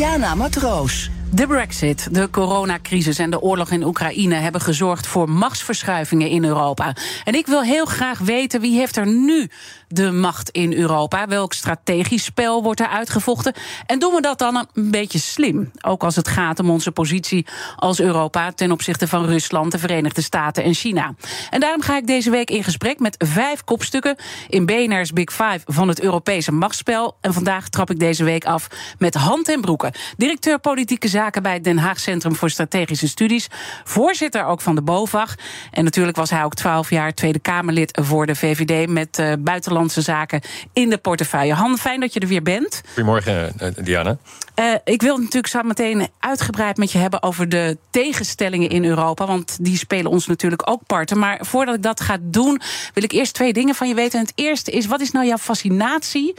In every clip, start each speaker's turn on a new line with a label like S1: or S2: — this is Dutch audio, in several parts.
S1: Diana Matroos.
S2: De brexit, de coronacrisis en de oorlog in Oekraïne hebben gezorgd voor machtsverschuivingen in Europa. En ik wil heel graag weten wie heeft er nu de macht in Europa? Welk strategisch spel wordt er uitgevochten? En doen we dat dan een beetje slim? Ook als het gaat om onze positie als Europa ten opzichte van Rusland, de Verenigde Staten en China. En daarom ga ik deze week in gesprek met vijf kopstukken in BNR's Big Five van het Europese machtsspel. En vandaag trap ik deze week af met Hand en Broeken, directeur politieke zaken bij het Den Haag Centrum voor Strategische Studies, voorzitter ook van de BOVAG. En natuurlijk was hij ook twaalf jaar Tweede Kamerlid voor de VVD met uh, buitenland Zaken in de portefeuille. Han, fijn dat je er weer bent.
S3: Goedemorgen, eh, Diana.
S2: Uh, ik wil natuurlijk zo meteen uitgebreid met je hebben over de tegenstellingen in Europa. Want die spelen ons natuurlijk ook parten. Maar voordat ik dat ga doen, wil ik eerst twee dingen van je weten. En het eerste is: wat is nou jouw fascinatie?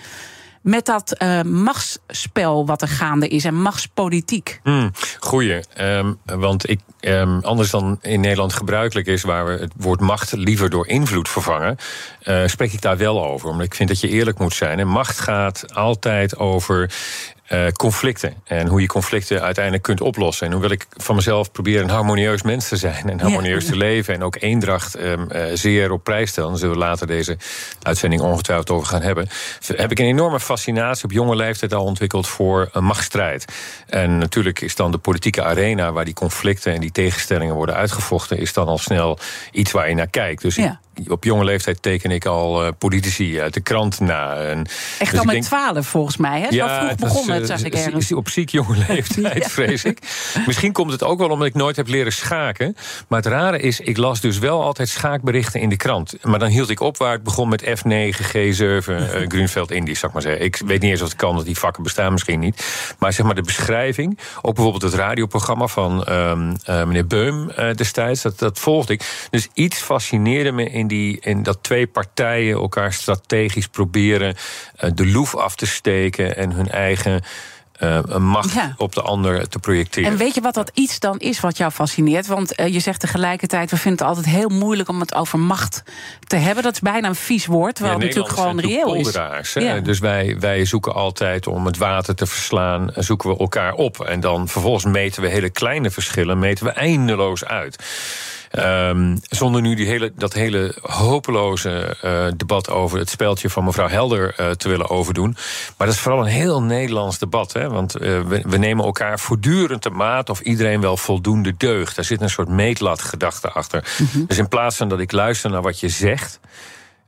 S2: Met dat uh, machtsspel wat er gaande is en machtspolitiek?
S3: Hmm, goeie. Um, want ik, um, anders dan in Nederland gebruikelijk is, waar we het woord macht liever door invloed vervangen, uh, spreek ik daar wel over. Omdat ik vind dat je eerlijk moet zijn. En macht gaat altijd over uh, conflicten. En hoe je conflicten uiteindelijk kunt oplossen. En hoe wil ik van mezelf proberen een harmonieus mens te zijn. En harmonieus te leven. En ook eendracht um, uh, zeer op prijs stellen. Daar zullen we later deze uitzending ongetwijfeld over gaan hebben. Heb ik een enorme fascinatie op jonge leeftijd al ontwikkeld voor een machtsstrijd. En natuurlijk is dan de politieke arena waar die conflicten en die tegenstellingen worden uitgevochten, is dan al snel iets waar je naar kijkt. Dus ja op jonge leeftijd teken ik al uh, politici uit de krant na. En,
S2: Echt dus al met twaalf volgens mij, hè? Zo ja, vroeg begonnen het, zag ik ergens.
S3: Op ziek jonge leeftijd, ja. vrees ik. Misschien komt het ook wel omdat ik nooit heb leren schaken. Maar het rare is, ik las dus wel altijd schaakberichten in de krant. Maar dan hield ik op waar het begon met F9, G7, uh, Grunveld Indisch, ik maar zeggen. Ik weet niet eens of het kan, dat die vakken bestaan misschien niet. Maar zeg maar de beschrijving, ook bijvoorbeeld het radioprogramma van um, uh, meneer Beum destijds, dat, dat volgde ik. Dus iets fascineerde me in die, in dat twee partijen elkaar strategisch proberen uh, de loef af te steken en hun eigen uh, macht ja. op de ander te projecteren.
S2: En weet je wat dat iets dan is wat jou fascineert? Want uh, je zegt tegelijkertijd, we vinden het altijd heel moeilijk om het over macht te hebben. Dat is bijna een vies woord, terwijl ja, het natuurlijk gewoon reëel is.
S3: Ja. Dus wij, wij zoeken altijd om het water te verslaan, zoeken we elkaar op. En dan vervolgens meten we hele kleine verschillen, meten we eindeloos uit. Um, zonder nu die hele, dat hele hopeloze uh, debat over het speldje van mevrouw Helder uh, te willen overdoen. Maar dat is vooral een heel Nederlands debat. Hè? Want uh, we, we, nemen elkaar voortdurend te maat of iedereen wel voldoende deugt. Daar zit een soort meetlatgedachte achter. Mm -hmm. Dus in plaats van dat ik luister naar wat je zegt.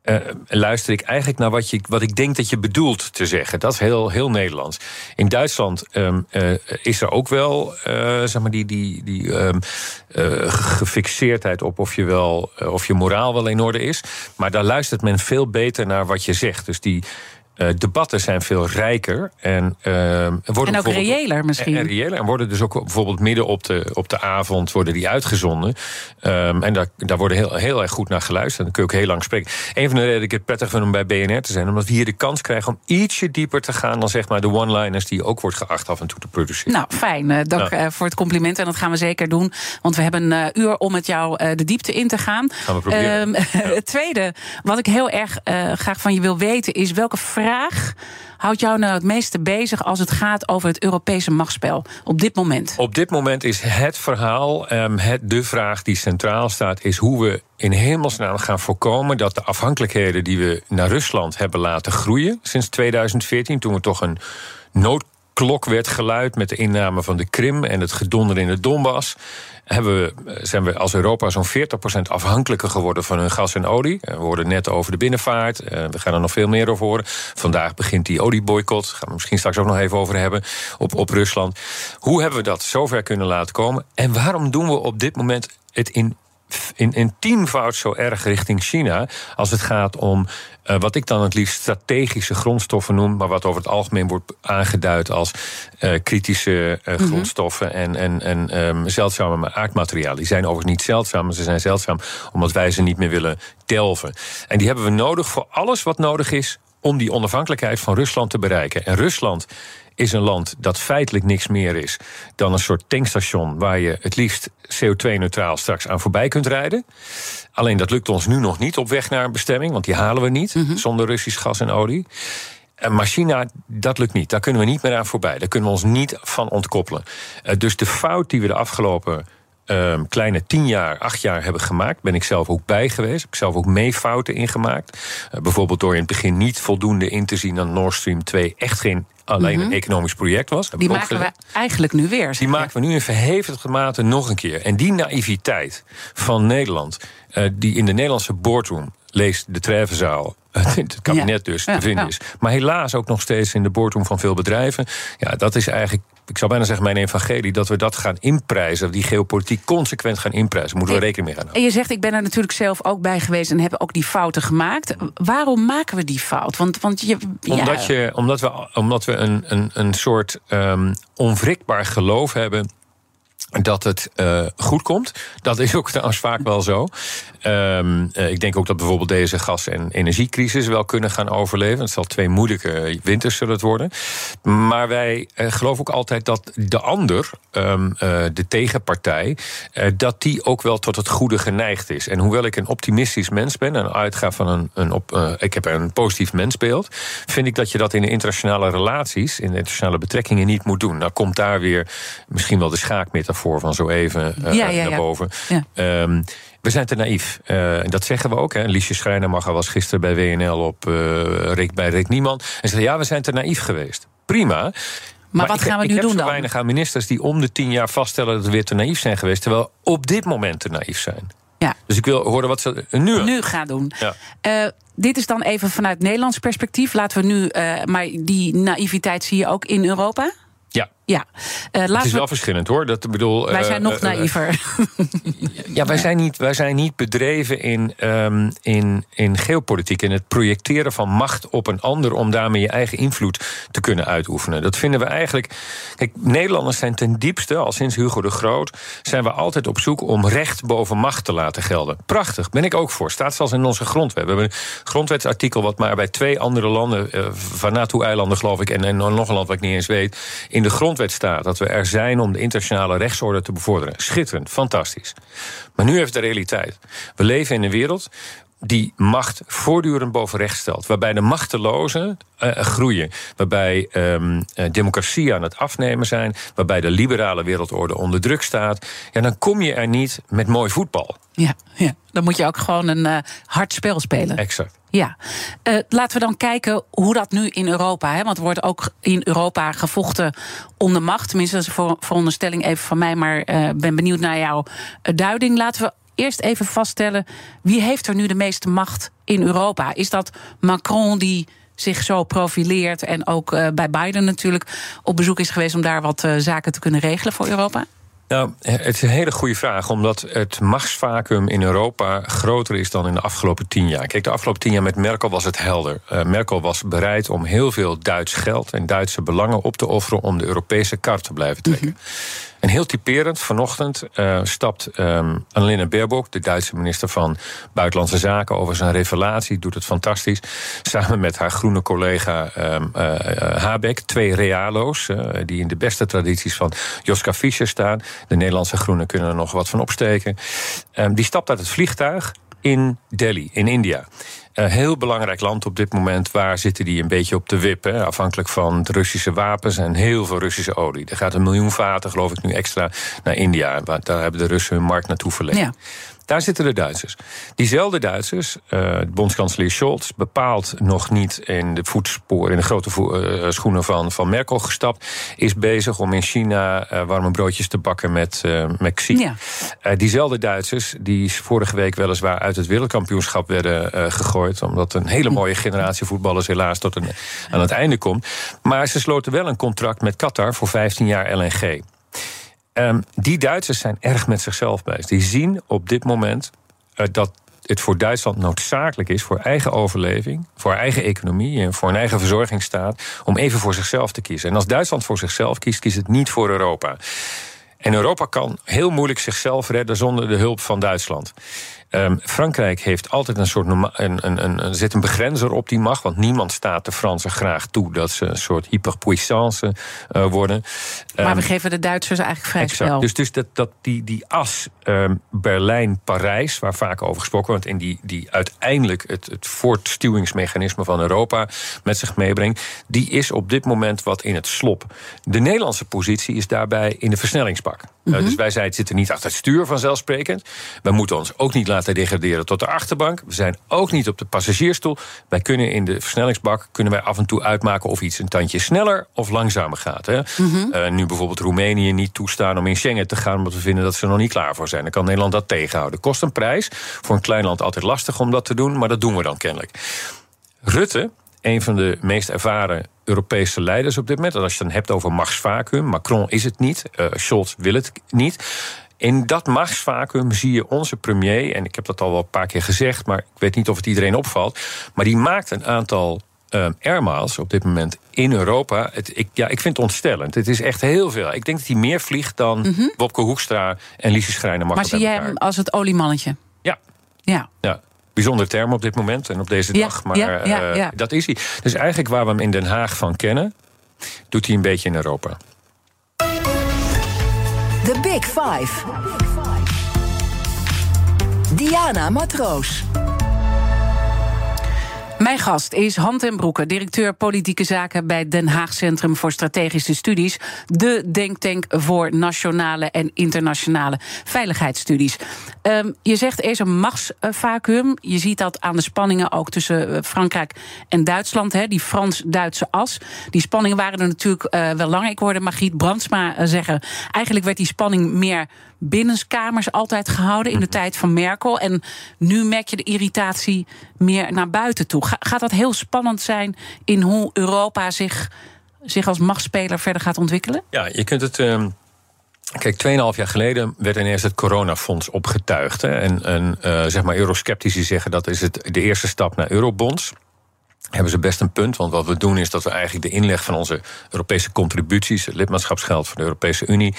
S3: Uh, luister ik eigenlijk naar wat, je, wat ik denk dat je bedoelt te zeggen. Dat is heel, heel Nederlands. In Duitsland um, uh, is er ook wel uh, zeg maar die, die, die um, gefixeerdheid op of je, wel, of je moraal wel in orde is. Maar daar luistert men veel beter naar wat je zegt. Dus die uh, debatten zijn veel rijker. En, uh,
S2: worden en ook reëler misschien.
S3: En, reëler. En worden dus ook bijvoorbeeld midden op de, op de avond worden die uitgezonden. Um, en daar, daar worden heel, heel erg goed naar geluisterd. En dan kun je ook heel lang spreken. Een van de redenen dat ik het prettig vind om bij BNR te zijn... omdat we hier de kans krijgen om ietsje dieper te gaan... dan zeg maar de one-liners die ook wordt geacht af en toe te produceren.
S2: Nou, fijn. Uh, dank voor het compliment. En dat gaan we zeker doen. Want we hebben een uur om met jou de diepte in te gaan.
S3: Gaan we proberen.
S2: Um, ja. Het tweede wat ik heel erg graag van je wil weten... is welke vraag houdt jou nou het meeste bezig als het gaat over het Europese machtsspel op dit moment?
S3: Op dit moment is het verhaal, um, het, de vraag die centraal staat, is hoe we in hemelsnaam gaan voorkomen dat de afhankelijkheden die we naar Rusland hebben laten groeien sinds 2014, toen we toch een nood klok werd geluid met de inname van de Krim en het gedonder in de Donbass. Hebben we, zijn we als Europa zo'n 40% afhankelijker geworden van hun gas en olie. We hoorden net over de binnenvaart. We gaan er nog veel meer over horen. Vandaag begint die olieboycott. Gaan we misschien straks ook nog even over hebben. Op, op Rusland. Hoe hebben we dat zover kunnen laten komen? En waarom doen we op dit moment het in in, in tienvoud zo erg richting China als het gaat om uh, wat ik dan het liefst strategische grondstoffen noem, maar wat over het algemeen wordt aangeduid als uh, kritische uh, mm-hmm. grondstoffen en, en, en um, zeldzame aardmaterialen. Die zijn overigens niet zeldzaam, maar ze zijn zeldzaam omdat wij ze niet meer willen delven. En die hebben we nodig voor alles wat nodig is om die onafhankelijkheid van Rusland te bereiken. En Rusland is een land dat feitelijk niks meer is dan een soort tankstation waar je het liefst CO2-neutraal straks aan voorbij kunt rijden. Alleen dat lukt ons nu nog niet op weg naar een bestemming, want die halen we niet mhm. zonder Russisch gas en olie. Maar China, dat lukt niet. Daar kunnen we niet meer aan voorbij. Daar kunnen we ons niet van ontkoppelen. Eh, dus de fout die we de afgelopen um, kleine tien jaar, acht jaar hebben gemaakt. Ben ik zelf ook bij geweest. Heb ik zelf ook mee fouten ingemaakt. Uh, bijvoorbeeld door in het begin niet voldoende in te zien dat Nord Stream 2 echt geen alleen een mhm. economisch project was.
S2: Die maken we eigenlijk nu weer.
S3: Die maken we nu in verhevigde mate nog een keer. En die naïviteit van Nederland, uh, die in de Nederlandse boardroom leest de Trevenzaal het kabinet dus te vinden is. Maar helaas ook nog steeds in de boardroom van veel bedrijven. Ja, dat is eigenlijk ik zou bijna zeggen, mijn evangelie, dat we dat gaan inprijzen, die geopolitiek consequent gaan inprijzen. Moeten we rekening mee gaan houden.
S2: En je zegt, ik ben er natuurlijk zelf ook bij geweest en heb ook die fouten gemaakt. Waarom maken we die fout? Want, want je,
S3: omdat, je, omdat we, omdat we een, een, een soort um, onwrikbaar geloof hebben dat het uh, goed komt. Dat is ook trouwens vaak wel zo. Um, uh, ik denk ook dat bijvoorbeeld deze gas- en energiecrisis wel kunnen gaan overleven. Het zal twee moeilijke winters zullen het worden. Maar wij uh, geloven ook altijd dat de ander, um, de tegenpartij, dat die ook wel tot het goede geneigd is. En hoewel ik een optimistisch mens ben en uitga van een, een op, ik heb een positief mensbeeld, vind ik dat je dat in de internationale relaties, in internationale betrekkingen niet moet doen. Nou komt daar weer misschien wel de schaakmetafoor voor van zo even uh, ja, ja, naar boven. Um, we zijn te naïef. Uh, en dat zeggen we ook. Hè. Liesje Schrijnemacher was gisteren bij WNL op, uh, Rick, bij Rick Niemand. En zei: Ja, we zijn te naïef geweest. Prima. Maar,
S2: maar wat gaan we nu doen dan? Ik heb
S3: weinig aan ministers die om de tien jaar vaststellen dat we weer te naïef zijn geweest. Terwijl op dit moment te naïef zijn. Ja. Dus ik wil horen wat ze nu,
S2: nu gaan doen. Ja. Uh, dit is dan even vanuit Nederlands perspectief. Laten we nu, uh, maar die naïviteit zie je ook in Europa?
S3: Ja.
S2: Ja.
S3: Uh, het is wel verschillend hoor. Dat, bedoel,
S2: wij zijn nog uh, naïver.
S3: ja, wij zijn niet, wij zijn niet bedreven in, um, in, in geopolitiek. In het projecteren van macht op een ander. om daarmee je eigen invloed te kunnen uitoefenen. Dat vinden we eigenlijk. Kijk, Nederlanders zijn ten diepste, al sinds Hugo de Groot. zijn we altijd op zoek om recht boven macht te laten gelden. Prachtig, ben ik ook voor. Staat zelfs in onze grondwet. We hebben een grondwetsartikel wat maar bij twee andere landen. Uh, Vanuatu-eilanden, geloof ik. En, en nog een land wat ik niet eens weet. in de grond grondwet staat dat we er zijn om de internationale rechtsorde te bevorderen. Schitterend, fantastisch. Maar nu heeft de realiteit. We leven in een wereld die macht voortdurend boven recht stelt. Waarbij de machtelozen uh, groeien. Waarbij um, democratie aan het afnemen zijn. Waarbij de liberale wereldorde onder druk staat. Ja, dan kom je er niet met mooi voetbal.
S2: Ja, ja. dan moet je ook gewoon een uh, hard spel spelen.
S3: Exact.
S2: Ja, uh, laten we dan kijken hoe dat nu in Europa. Hè, want er wordt ook in Europa gevochten om de macht. Tenminste, dat is een veronderstelling even van mij, maar uh, ben benieuwd naar jouw duiding. Laten we eerst even vaststellen: wie heeft er nu de meeste macht in Europa? Is dat Macron die zich zo profileert en ook bij Biden natuurlijk op bezoek is geweest om daar wat zaken te kunnen regelen voor Europa?
S3: Nou, het is een hele goede vraag, omdat het machtsvacuum in Europa groter is dan in de afgelopen tien jaar. Kijk, de afgelopen tien jaar met Merkel was het helder. Uh, Merkel was bereid om heel veel Duits geld en Duitse belangen op te offeren om de Europese kar te blijven trekken. Mhm. En heel typerend, vanochtend uh, stapt um, Annalena Baerbock, de Duitse minister van Buitenlandse Zaken, over zijn revelatie, doet het fantastisch. Samen met haar groene collega um, Habeck, twee realo's, die in de beste tradities van Joska Fischer staan. De Nederlandse groenen kunnen er nog wat van opsteken. Um, die stapt uit het vliegtuig in Delhi, in India. Een heel belangrijk land op dit moment. Waar zitten die een beetje op de wip? Afhankelijk van de Russische wapens en heel veel Russische olie. Er gaat een miljoen vaten, geloof ik, nu extra naar India. Daar hebben de Russen hun markt naartoe verlegd. Ja. Daar zitten de Duitsers. Diezelfde Duitsers, uh, bondskanselier Scholz, bepaalt nog niet in de voetsporen, in de grote uh, schoenen van, van Merkel gestapt, is bezig om in China uh, warme broodjes te bakken met, met Xi. Ja. diezelfde Duitsers, die vorige week weliswaar uit het wereldkampioenschap werden gegooid, omdat een hele mooie generatie voetballers helaas tot een, aan het einde komt. Maar ze sloten wel een contract met Qatar voor 15 jaar LNG. Ehm, die Duitsers zijn erg met zichzelf bezig. Die zien op dit moment uh, dat het voor Duitsland noodzakelijk is voor eigen overleving, voor eigen economie en voor een eigen verzorgingsstaat, om even voor zichzelf te kiezen. En als Duitsland voor zichzelf kiest, kiest het niet voor Europa. En Europa kan heel moeilijk zichzelf redden zonder de hulp van Duitsland. Um, Frankrijk heeft altijd een soort. Een, een, een, zit een begrenzer op die macht. Want niemand staat de Fransen graag toe dat ze een soort hyperpuissance uh, worden.
S2: Maar we geven de Duitsers eigenlijk vrij
S3: exact.
S2: spel.
S3: Dus, dus dat, dat die, die as um, Berlijn-Parijs, waar vaak over gesproken wordt. en die, die uiteindelijk het, het voortstuwingsmechanisme van Europa met zich meebrengt. die is op dit moment wat in het slop. De Nederlandse positie is daarbij in de versnellingsbak. Mm -hmm. uh, dus wij zeiden, zitten niet achter het stuur vanzelfsprekend. Wij moeten ons ook niet laten laten degraderen tot de achterbank. We zijn ook niet op de passagiersstoel. Wij kunnen in de versnellingsbak kunnen wij af en toe uitmaken of iets een tandje sneller of langzamer gaat. Hè. Mm -hmm. uh, nu bijvoorbeeld Roemenië niet toestaan om in Schengen te gaan, omdat we vinden dat ze er nog niet klaar voor zijn. Dan kan Nederland dat tegenhouden. Kost een prijs. Voor een klein land altijd lastig om dat te doen, maar dat doen we dan kennelijk. Rutte, een van de meest ervaren Europese leiders op dit moment. En als je het dan hebt over machtsvacuum, Macron is het niet, uh, Scholz wil het niet. In dat machtsvacuum zie je onze premier, en ik heb dat al wel een paar keer gezegd, maar ik weet niet of het iedereen opvalt, maar die maakt een aantal airmiles op dit moment in Europa. Het, ik, ja, ik vind het ontstellend. Het is echt heel veel. Ik denk dat hij meer vliegt dan mm -hmm. Wopke Hoekstra en Liesje Schrijner.
S2: Maar zie jij hem als het oliemannetje?
S3: Ja.
S2: Ja.
S3: ja. Bijzonder term op dit moment en op deze
S2: ja,
S3: dag. Maar
S2: ja, ja,
S3: uh, dat is hij. Dus eigenlijk waar we hem in Den Haag van kennen, doet hij een beetje in Europa.
S1: The Big Five. Diana Matroos.
S2: Mijn gast is Han ten Broeke, directeur politieke zaken bij Den Haag Centrum voor Strategische Studies. De denktank voor nationale en internationale veiligheidsstudies. Um, je zegt er is een machtsvacuum. Je ziet dat aan de spanningen ook tussen Frankrijk en Duitsland. Hè, die Frans-Duitse as. Die spanningen waren er natuurlijk uh, wel lang. Ik hoorde Margriet Brandsma uh, zeggen. Eigenlijk werd die spanning meer binnenskamers altijd gehouden in de tijd van Merkel. En nu merk je de irritatie meer naar buiten toe. Gaat dat heel spannend zijn in hoe Europa zich, zich als machtsspeler verder gaat ontwikkelen?
S3: Ja, je kunt het. Uh... Kijk, 2,5 jaar geleden werd ineens het coronafonds opgetuigd. Hè. En, en uh, zeg maar, eurosceptici zeggen dat is het de eerste stap naar eurobonds hebben ze best een punt. Want wat we doen is dat we eigenlijk de inleg van onze Europese contributies, het lidmaatschapsgeld van de Europese Unie,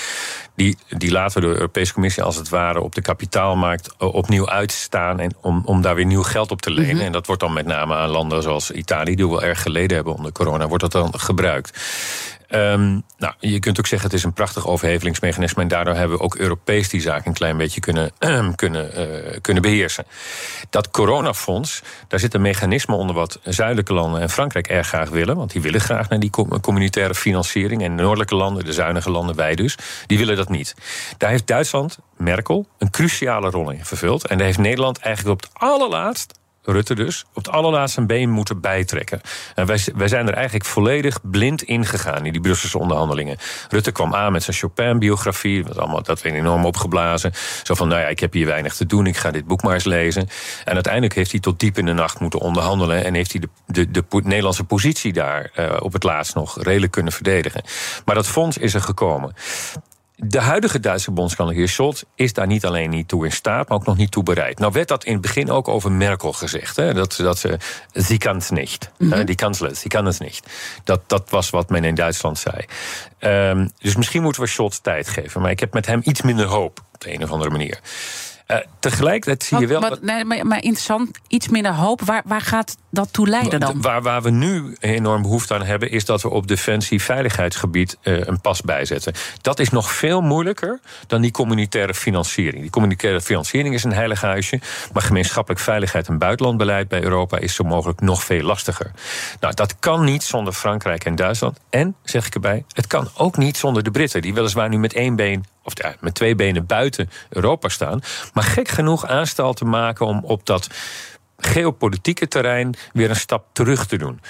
S3: die, die laten we door de Europese Commissie als het ware op de kapitaalmarkt opnieuw uitstaan. En om, om daar weer nieuw geld op te lenen. Mm -hmm. En dat wordt dan met name aan landen zoals Italië, die wel erg geleden hebben onder corona, wordt dat dan gebruikt. Um, nou, je kunt ook zeggen het is een prachtig overhevelingsmechanisme en daardoor hebben we ook Europees die zaak een klein beetje kunnen, kunnen, uh, kunnen beheersen. Dat coronafonds, daar zit een mechanisme onder wat zuidelijke landen en Frankrijk erg graag willen, want die willen graag naar die communitaire financiering en de noordelijke landen, de zuinige landen, wij dus, die willen dat niet. Daar heeft Duitsland, Merkel, een cruciale rol in vervuld en daar heeft Nederland eigenlijk op het allerlaatst Rutte dus, op het allerlaatste een been moeten bijtrekken. En wij, wij zijn er eigenlijk volledig blind ingegaan in die Brusselse onderhandelingen. Rutte kwam aan met zijn Chopin-biografie, dat, allemaal, dat werd enorm opgeblazen. Zo van, nou ja, ik heb hier weinig te doen, ik ga dit boek maar eens lezen. En uiteindelijk heeft hij tot diep in de nacht moeten onderhandelen... en heeft hij de, de, de, de Nederlandse positie daar uh, op het laatst nog redelijk kunnen verdedigen. Maar dat fonds is er gekomen. De huidige Duitse bondskanselier Scholz is daar niet alleen niet toe in staat, maar ook nog niet toe bereid. Nou werd dat in het begin ook over Merkel gezegd. Hè, dat, dat ze, sie kan het niet. Mm -hmm. Die sie kan het niet. Dat, dat was wat men in Duitsland zei. Um, dus misschien moeten we Scholz tijd geven. Maar ik heb met hem iets minder hoop, op de een of andere manier. Uh, tegelijkertijd zie je wel.
S2: Maar, nee, maar, maar, interessant, iets minder hoop. Waar, waar gaat dat toe leiden dan?
S3: Waar, waar we nu enorm behoefte aan hebben, is dat we op defensie-veiligheidsgebied uh, een pas bijzetten. Dat is nog veel moeilijker dan die communitaire financiering. Die communitaire financiering is een heilig huisje. Maar gemeenschappelijk veiligheid en buitenlandbeleid bij Europa is zo mogelijk nog veel lastiger. Nou, dat kan niet zonder Frankrijk en Duitsland. En, zeg ik erbij, het kan ook niet zonder de Britten, die weliswaar nu met één been of met twee benen buiten Europa staan. Maar gek genoeg aanstal te maken om op dat geopolitieke terrein weer een stap terug te doen.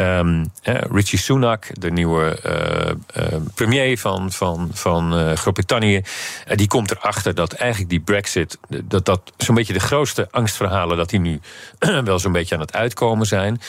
S3: Um, Richie Sunak, de nieuwe uh, uh, premier van, van, van uh, Groot-Brittannië, die komt erachter dat eigenlijk die Brexit, dat dat zo'n beetje de grootste angstverhalen, dat die nu wel zo'n beetje aan het uitkomen zijn.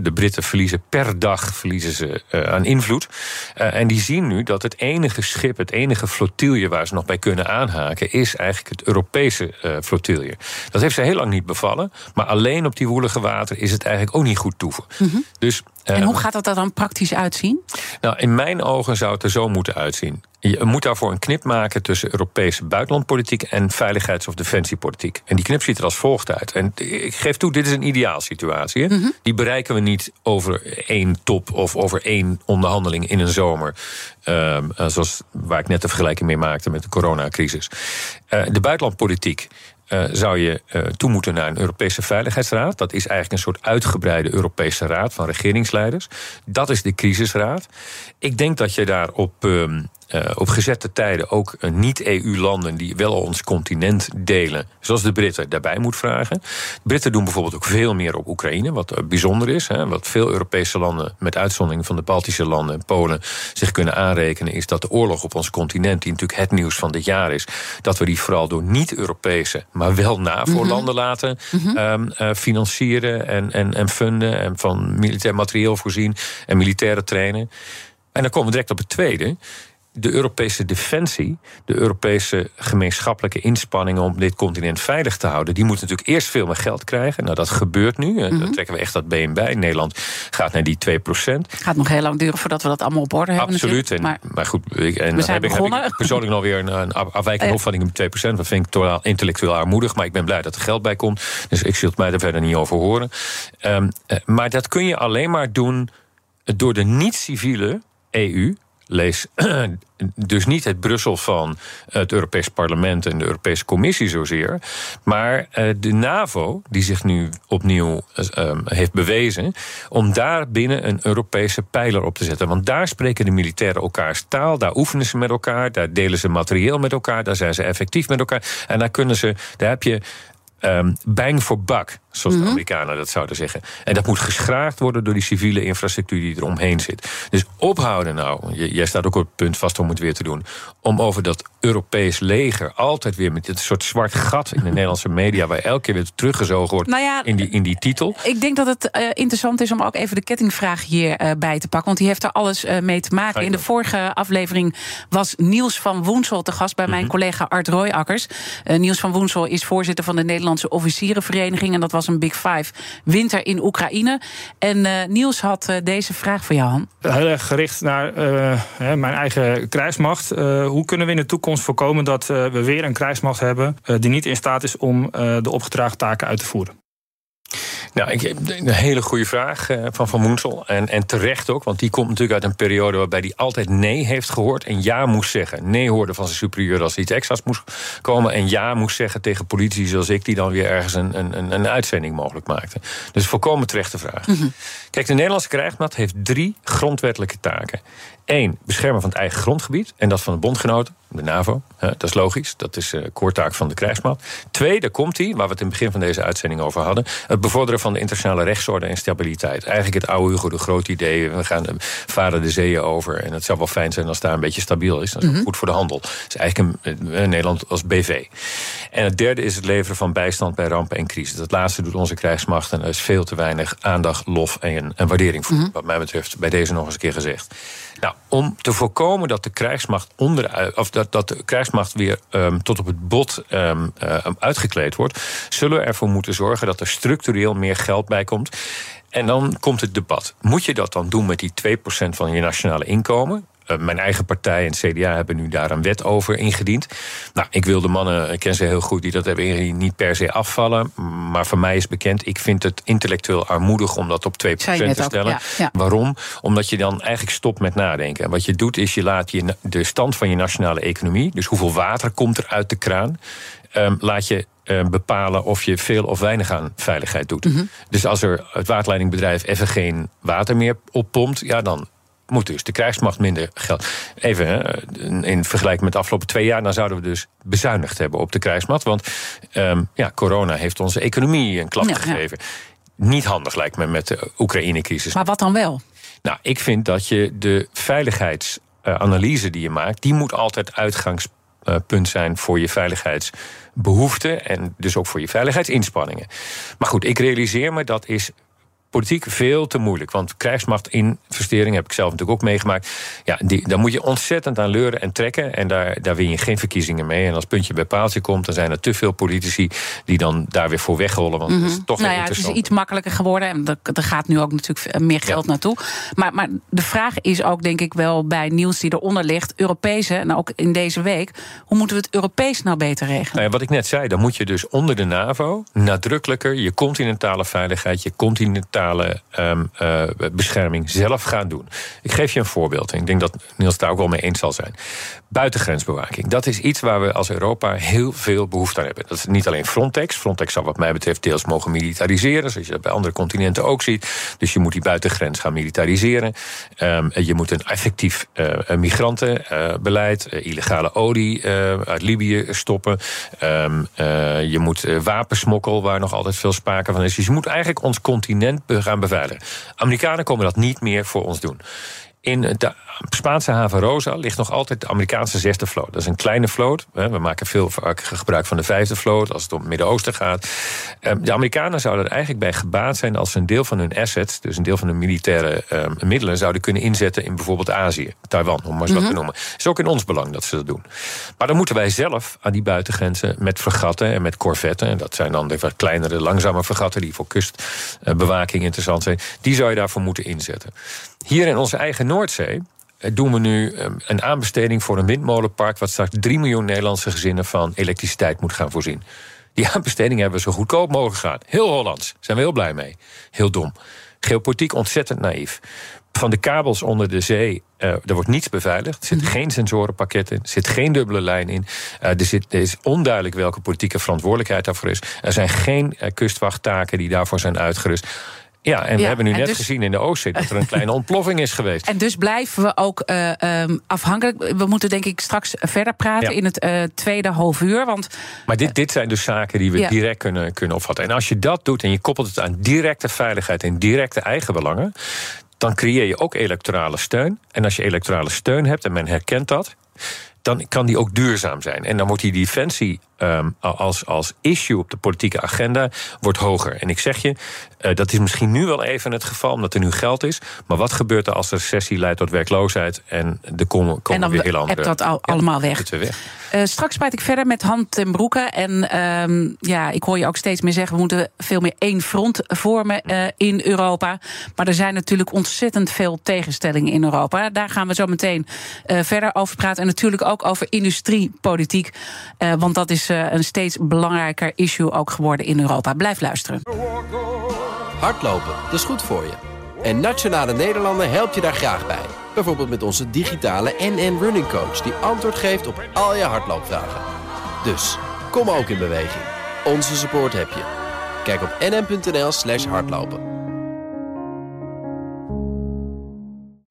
S3: de Britten verliezen per dag verliezen ze aan invloed. en die zien nu dat het enige schip, het enige flottilje waar ze nog bij kunnen aanhaken, is eigenlijk het Europese flottilje. Dat heeft ze heel lang niet bevallen, maar alleen op die woelige water is het eigenlijk ook niet goed toeven. Mm -hmm. Dus
S2: en hoe gaat dat er dan praktisch uitzien?
S3: Nou, in mijn ogen zou het er zo moeten uitzien. Je moet daarvoor een knip maken tussen Europese buitenlandpolitiek en veiligheids- of defensiepolitiek. En die knip ziet er als volgt uit. En ik geef toe, dit is een ideaalsituatie. Mm -hmm. Die bereiken we niet over één top of over één onderhandeling in een zomer. Uh, zoals waar ik net de vergelijking mee maakte met de coronacrisis. Uh, de buitenlandpolitiek uh, zou je uh, toe moeten naar een Europese Veiligheidsraad. Dat is eigenlijk een soort uitgebreide Europese raad van regeringsleiders. Dat is de crisisraad. Ik denk dat je daar op, uh, op gezette tijden ook niet-EU-landen die wel ons continent delen, zoals de Britten, daarbij moet vragen. De Britten doen bijvoorbeeld ook veel meer op Oekraïne, wat bijzonder is. Hè, wat veel Europese landen, met uitzondering van de Baltische landen en Polen, zich kunnen aanrekenen, is dat de oorlog op ons continent, die natuurlijk het nieuws van dit jaar is, dat we die vooral door niet-Europese, maar wel NAVO-landen mm -hmm. laten mm -hmm. um, uh, financieren en, en, en funden en van militair materieel voorzien en militaire trainen. En dan komen we direct op het tweede. De Europese defensie, de Europese gemeenschappelijke inspanningen om dit continent veilig te houden, die moeten natuurlijk eerst veel meer geld krijgen. Nou, dat gebeurt nu. Mm -hmm. Dan trekken we echt dat been bij. Nederland gaat naar die 2 procent.
S2: Het gaat nog heel lang duren voordat we dat allemaal op orde hebben.
S3: Absoluut. En, maar, maar, goed, ik, en dan heb ik, heb ik persoonlijk nog weer een, een afwijkende opvatting met 2 procent. Dat vind ik totaal intellectueel armoedig. Maar ik ben blij dat er geld bij komt. Dus ik zult mij er verder niet over horen. Um, maar dat kun je alleen maar doen door de niet-civiele EU, lees dus niet het Brussel van het Europees Parlement en de Europese Commissie zozeer, maar de NAVO, die zich nu opnieuw heeft bewezen, om daar binnen een Europese pijler op te zetten. Want daar spreken de militairen elkaars taal, daar oefenen ze met elkaar, daar delen ze materieel met elkaar, daar zijn ze effectief met elkaar. En daar kunnen ze, daar heb je um, bang for buck, zoals de Amerikanen dat zouden zeggen. En dat moet geschraagd worden door die civiele infrastructuur die er omheen zit. Dus ophouden nou, jij staat ook op het punt vast om het weer te doen, om over dat Europees leger altijd weer met dit soort zwart gat in de Nederlandse media, waar elke keer weer teruggezogen wordt
S2: nou ja,
S3: in, die, in die titel.
S2: Ik denk dat het uh, interessant is om ook even de kettingvraag hierbij uh, bij te pakken, want die heeft er alles uh, mee te maken. In de vorige aflevering was Niels van Woensel te gast bij mijn mm -hmm. collega Art Royakkers. Niels van Woensel is voorzitter van de Nederlandse Officierenvereniging en dat was een Big Five winter in Oekraïne. En Niels had deze vraag voor jou, Han.
S4: Heel erg gericht naar mijn eigen krijgsmacht. hoe kunnen we in de toekomst voorkomen dat we weer een krijgsmacht hebben die niet in staat is om de opgedragen taken uit te voeren?
S3: Nou, ik, een hele goede vraag van Van Moensel. En, en terecht ook, want die komt natuurlijk uit een periode waarbij hij altijd nee heeft gehoord en ja moest zeggen. Nee hoorde van zijn superieur als er iets extra's moest komen. En ja moest zeggen tegen politici zoals ik, die dan weer ergens een, een, een uitzending mogelijk maakten. Dus volkomen terechte vraag. Mm -hmm. Kijk, de Nederlandse krijgsmacht heeft drie grondwettelijke taken. Eén, beschermen van het eigen grondgebied en dat van de bondgenoten, de NAVO. Dat is logisch, dat is de koortaak van de krijgsmacht. Twee, daar komt hij, waar we het in het begin van deze uitzending over hadden. Het bevorderen van de internationale rechtsorde en stabiliteit. Eigenlijk het oude Hugo de Groot idee. We gaan varen de zeeën over. En het zou wel fijn zijn als daar een beetje stabiel is. Dat is mm -hmm. goed voor de handel. Dat is eigenlijk een, een, Nederland als BV. En het derde is het leveren van bijstand bij rampen en crisis. Dat laatste doet onze krijgsmacht. En er is veel te weinig aandacht, lof en, en waardering voor. Mm -hmm. Wat mij betreft, bij deze nog eens een keer gezegd. Nou, om te voorkomen dat de krijgsmacht onderuit, of dat, dat de krijgsmacht weer um, tot op het bot um, uh, uitgekleed wordt, zullen we ervoor moeten zorgen dat er structureel meer geld bij komt. En dan komt het debat. Moet je dat dan doen met die 2% van je nationale inkomen? Uh, mijn eigen partij en het CDA hebben nu daar een wet over ingediend. Nou, ik wil de mannen, ik ken ze heel goed, die dat hebben ingediend, niet per se afvallen. Maar voor mij is bekend, ik vind het intellectueel armoedig om dat op 2% te stellen. Ook, ja, ja. Waarom? Omdat je dan eigenlijk stopt met nadenken. En wat je doet, is je laat je, de stand van je nationale economie, dus hoeveel water komt er uit de kraan, um, laat je uh, bepalen of je veel of weinig aan veiligheid doet. Mm -hmm. Dus als er het waterleidingbedrijf even geen water meer oppompt, ja, dan moet dus de krijgsmacht minder geld. Even hè, in vergelijking met de afgelopen twee jaar, dan zouden we dus bezuinigd hebben op de krijgsmacht. Want ehm, ja, corona heeft onze economie een klap
S2: Ja, ja.
S3: gegeven. Niet handig lijkt me met de Oekraïne-crisis.
S2: Maar wat dan wel?
S3: Nou, ik vind dat je de veiligheidsanalyse die je maakt, die moet altijd uitgangspunt zijn voor je veiligheidsbehoeften en dus ook voor je veiligheidsinspanningen. Maar goed, ik realiseer me dat is politiek veel te moeilijk. Want krijgsmachtinvesteringen heb ik zelf natuurlijk ook meegemaakt. Ja, die, daar moet je ontzettend aan leuren en trekken. En daar, daar win je geen verkiezingen mee. En als puntje bij paaltje komt, dan zijn er te veel politici die dan daar weer voor wegrollen. Want dat is toch
S2: nou ja, het is iets makkelijker geworden. En er, er gaat nu ook natuurlijk meer geld naartoe. Maar, maar de vraag is ook, denk ik, wel bij nieuws die eronder ligt: Europese, en ook in deze week, hoe moeten we het Europees nou beter regelen?
S3: Nou ja, wat ik net zei, dan moet je dus onder de NAVO nadrukkelijker je continentale veiligheid, je continentale ehm, eh, bescherming zelf gaan doen. Ik geef je een voorbeeld en ik denk dat Niels daar ook wel mee eens zal zijn. Buitengrensbewaking, dat is iets waar we als Europa heel veel behoefte aan hebben. Dat is niet alleen Frontex. Frontex zou wat mij betreft deels mogen militariseren, zoals je dat bij andere continenten ook ziet. Dus je moet die buitengrens gaan militariseren. Ehm, je moet een effectief eh, migrantenbeleid, eh, illegale olie uit Libië stoppen. Ehm, eh, je moet wapensmokkel, waar nog altijd veel sprake van is. Dus je moet eigenlijk ons continent gaan beveiligen. Amerikanen komen dat niet meer voor ons doen. In de Spaanse haven Rosa ligt nog altijd de Amerikaanse zesde vloot. Dat is een kleine vloot. We maken veel gebruik van de vijfde vloot als het om het Midden-Oosten gaat. Ehm, De Amerikanen zouden er eigenlijk bij gebaat zijn als ze een deel van hun assets, dus een deel van hun militaire ehm, middelen, zouden kunnen inzetten in bijvoorbeeld Azië, Taiwan, om maar eens wat te noemen. Het is ook in ons belang dat ze dat doen. Maar dan moeten wij zelf aan die buitengrenzen met fregatten en met corvetten, en dat zijn dan de wat kleinere, langzame fregatten die voor kustbewaking interessant zijn, die zou je daarvoor moeten inzetten. Hier in onze eigen Noordzee eh, doen we nu eh, een aanbesteding voor een windmolenpark... wat straks 3 miljoen Nederlandse gezinnen van elektriciteit moet gaan voorzien. Die aanbesteding hebben we zo goedkoop mogelijk gehad. Heel Hollands, zijn we heel blij mee. Heel dom. Geopolitiek ontzettend naïef. Van de kabels onder de zee, eh, er wordt niets beveiligd. Er zit geen sensorenpakket in, er zit geen dubbele lijn in. Eh, er, zit, er is onduidelijk welke politieke verantwoordelijkheid daarvoor is. Er zijn geen kustwachttaken die daarvoor zijn uitgerust. Ja, en we
S2: Ja,
S3: hebben nu net
S2: dus-
S3: gezien in de Oostzee... dat er een kleine ontploffing is geweest.
S2: En dus blijven we ook eh, ehm, afhankelijk. We moeten denk ik straks verder praten
S3: Ja.
S2: in het eh, tweede half uur. Want
S3: Maar dit, dit zijn dus zaken die we
S2: Ja.
S3: direct kunnen, kunnen opvatten. En als je dat doet en je koppelt het aan directe veiligheid en directe eigenbelangen, dan creëer je ook electorale steun. En als je electorale steun hebt en men herkent dat, dan kan die ook duurzaam zijn. En dan wordt die defensie ehm, als, als issue op de politieke agenda wordt hoger. En ik zeg je, eh, dat is misschien nu wel even het geval, omdat er nu geld is. Maar wat gebeurt er als de recessie leidt tot werkloosheid en er komen, komen
S2: en dan
S3: weer heel andere...
S2: hebt dat al, allemaal weg. Eh, straks praat ik verder met Han ten Broeke. En ehm, ja, ik hoor je ook steeds meer zeggen... we moeten veel meer één front vormen eh, in Europa. Maar er zijn natuurlijk ontzettend veel tegenstellingen in Europa. Daar gaan we zo meteen verder over praten. En natuurlijk ook over industriepolitiek. Want dat is eh, een steeds belangrijker issue ook geworden in Europa. Blijf luisteren.
S5: Hardlopen, dat is goed voor je. En Nationale Nederlanden helpt je daar graag bij. Bijvoorbeeld met onze digitale NN Running Coach... die antwoord geeft op al je hardloopvragen. Dus, kom ook in beweging. Onze support heb je. Kijk op nn.nl slash hardlopen.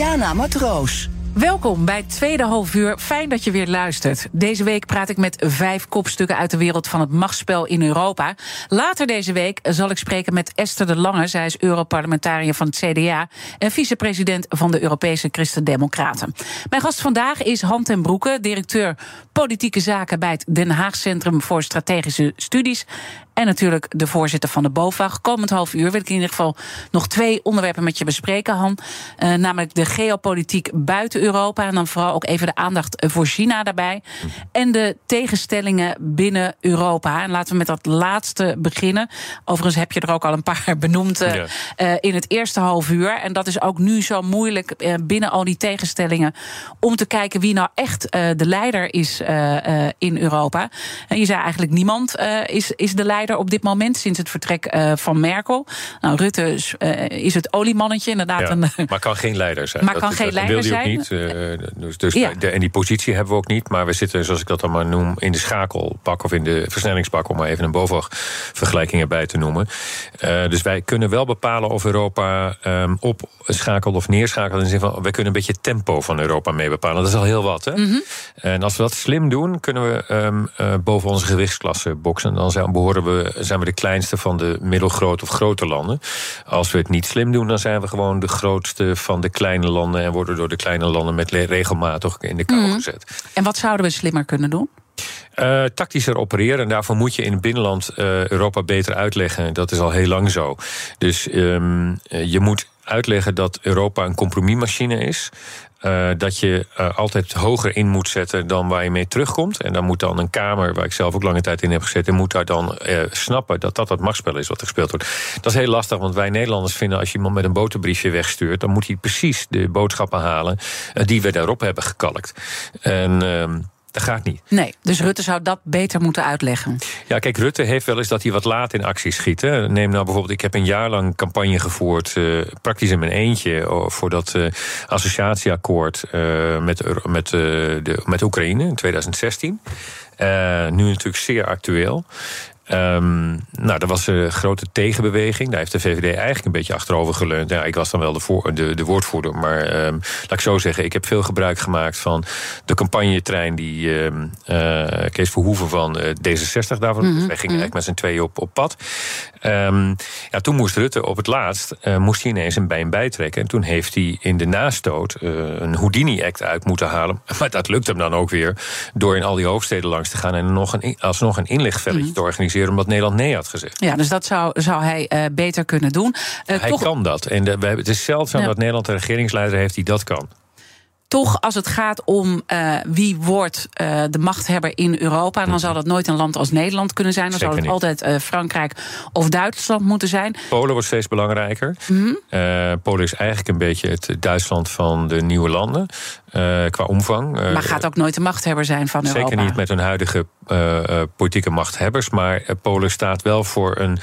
S1: Diana Matroos.
S2: Welkom bij tweede halfuur. Fijn dat je weer luistert. Deze week praat ik met vijf kopstukken uit de wereld van het machtsspel in Europa. Later deze week zal ik spreken met Esther de Lange. Zij is Europarlementariër van het CDA en vicepresident van de Europese Christen-Democraten. Mijn gast vandaag is Han ten Broeke, directeur politieke zaken bij het Den Haag Centrum voor Strategische Studies. En natuurlijk de voorzitter van de BOVAG. Komend half uur wil ik in ieder geval nog twee onderwerpen met je bespreken, Han. Uh, namelijk de geopolitiek buiten Europa. En dan vooral ook even de aandacht voor China daarbij. En de tegenstellingen binnen Europa. En laten we met dat laatste beginnen. Overigens heb je er ook al een paar benoemd uh, ja. in het eerste half uur. En dat is ook nu zo moeilijk binnen al die tegenstellingen. om te kijken wie nou echt de leider is in Europa. En je zei eigenlijk niemand is, is de leider op dit moment sinds het vertrek uh, van Merkel. Nou, Rutte is, uh, is het oliemannetje, inderdaad.
S3: Ja,
S2: een,
S3: maar kan geen leider zijn.
S2: Maar kan
S3: dat,
S2: geen
S3: dat
S2: leider
S3: wil
S2: zijn.
S3: Ook niet. Uh, dus, dus ja. de, en die positie hebben we ook niet. Maar we zitten, zoals ik dat dan maar noem, in de schakelpak of in de versnellingspak, om maar even een BOVAG-vergelijking erbij te noemen. dus wij kunnen wel bepalen of Europa um, opschakelt of neerschakelt. In de zin van, wij kunnen een beetje het tempo van Europa mee bepalen. Dat is al heel wat. Hè?
S2: Mhm.
S3: Mm -hmm. En als we dat slim doen, kunnen we um, boven onze gewichtsklasse boksen. Dan zijn, behoren we, zijn we de kleinste van de middelgrote of grote landen. Als we het niet slim doen, dan zijn we gewoon de grootste van de kleine landen. En worden door de kleine landen met regelmatig in de kou
S2: Mhm.
S3: gezet.
S2: En wat zouden we slimmer kunnen doen?
S3: Uh, tactischer opereren. En daarvoor moet je in het binnenland uh, Europa beter uitleggen. Dat is al heel lang zo. Dus um, je moet uitleggen dat Europa een compromismachine is. Uh, dat je uh, altijd hoger in moet zetten dan waar je mee terugkomt. En dan moet dan een Kamer, waar ik zelf ook lange tijd in heb gezeten, moet daar dan uh, snappen dat dat het machtsspel is wat er gespeeld wordt. Dat is heel lastig, want wij Nederlanders vinden als je iemand met een boterbriefje wegstuurt, dan moet hij precies de boodschappen halen die we daarop hebben gekalkt. En. Dat gaat niet.
S2: Nee, dus Rutte zou dat beter moeten uitleggen.
S3: Ja, kijk, Rutte heeft wel eens dat hij wat laat in actie schiet. Hè. Neem nou bijvoorbeeld, ik heb een jaar lang campagne gevoerd, uh, praktisch in mijn eentje, voor dat uh, associatieakkoord uh, met, met, de, met Oekraïne in 2016. nu natuurlijk zeer actueel. Um, nou, er was een grote tegenbeweging. Daar heeft de VVD eigenlijk een beetje achterover geleund. Ja, ik was dan wel de, voor, de, de woordvoerder. Maar um, laat ik zo zeggen, ik heb veel gebruik gemaakt van de campagnetrein die um, uh, Kees Verhoeven van uh, D66 daarvan. Mm -hmm. Wij gingen eigenlijk met z'n tweeën op, op pad. ja, toen moest Rutte op het laatst uh, moest hij ineens een been bijtrekken. En toen heeft hij in de nastoot een Houdini-act uit moeten halen. Maar dat lukt hem dan ook weer door in al die hoofdsteden langs te gaan en nog een, alsnog een inlichtvelletje mm -hmm. te organiseren omdat Nederland nee had gezegd.
S2: Ja, dus dat zou, zou hij uh, beter kunnen doen.
S3: Uh, hij toch... kan dat. En de, we, het is zeldzaam ja. dat Nederland een regeringsleider heeft die dat kan.
S2: Toch, als het gaat om uh, wie wordt uh, de machthebber in Europa, dan zal dat nooit een land als Nederland kunnen zijn. Dan
S3: Zeker
S2: zal het
S3: niet.
S2: altijd uh, Frankrijk of Duitsland moeten zijn.
S3: Polen wordt steeds belangrijker.
S2: Mm -hmm.
S3: Polen is eigenlijk een beetje het Duitsland van de nieuwe landen. Uh, qua omvang. Uh,
S2: maar gaat ook nooit de machthebber zijn van
S3: zeker
S2: Europa.
S3: Zeker niet met hun huidige uh, politieke machthebbers. Maar Polen staat wel voor een,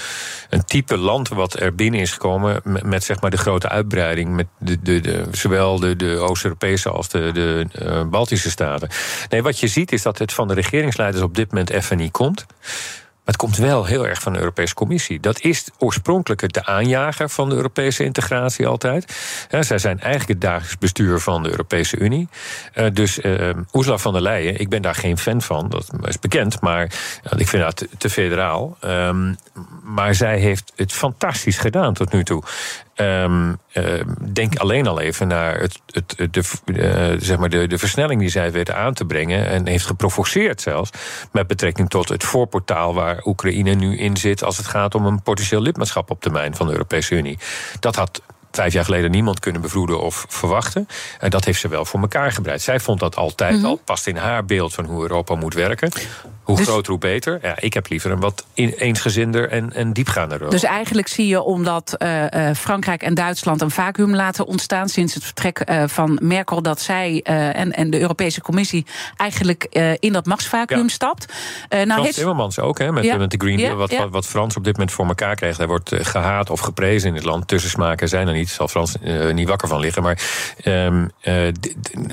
S3: een type land wat er binnen is gekomen. Met, met zeg maar de grote uitbreiding. Met de, de, de, zowel de, de Oost-Europese als de, de Baltische staten. Nee, wat je ziet is dat het van de regeringsleiders op dit moment even niet komt. Het komt wel heel erg van de Europese Commissie. Dat is oorspronkelijk de aanjager van de Europese integratie altijd. Zij zijn eigenlijk het dagelijks bestuur van de Europese Unie. Uh, dus uh, Ursula von der Leyen, ik ben daar geen fan van, dat is bekend. Maar ik vind dat te, federaal. Um, maar zij heeft het fantastisch gedaan tot nu toe. Um, uh, denk alleen al even naar het, het, de, uh, zeg maar de, de versnelling die zij weet aan te brengen. En heeft geprovoceerd zelfs. Met betrekking tot het voorportaal waar Oekraïne nu in zit. als het gaat om een potentieel lidmaatschap op termijn van de Europese Unie. Dat had vijf jaar geleden niemand kunnen bevroeden of verwachten. En dat heeft ze wel voor elkaar gebreid. Zij vond dat altijd mm -hmm. al, past in haar beeld van hoe Europa moet werken. Hoe dus, groter, hoe beter. Ja, ik heb liever een wat eensgezinder en, en diepgaander Europa.
S2: Dus eigenlijk zie je, omdat uh, uh, Frankrijk en Duitsland een vacuüm laten ontstaan sinds het vertrek uh, van Merkel, dat zij uh, en, en de Europese Commissie eigenlijk in dat machtsvacuüm ja. stapt.
S3: Nou, Frans Timmermans ook, hè, met,
S2: ja.
S3: met de Green Deal. Wat, wat, wat, Frans op dit moment voor elkaar krijgt. Hij wordt gehaat of geprezen in het land. Tussensmaken zijn er niet. Zal Frans niet wakker van liggen. Maar um,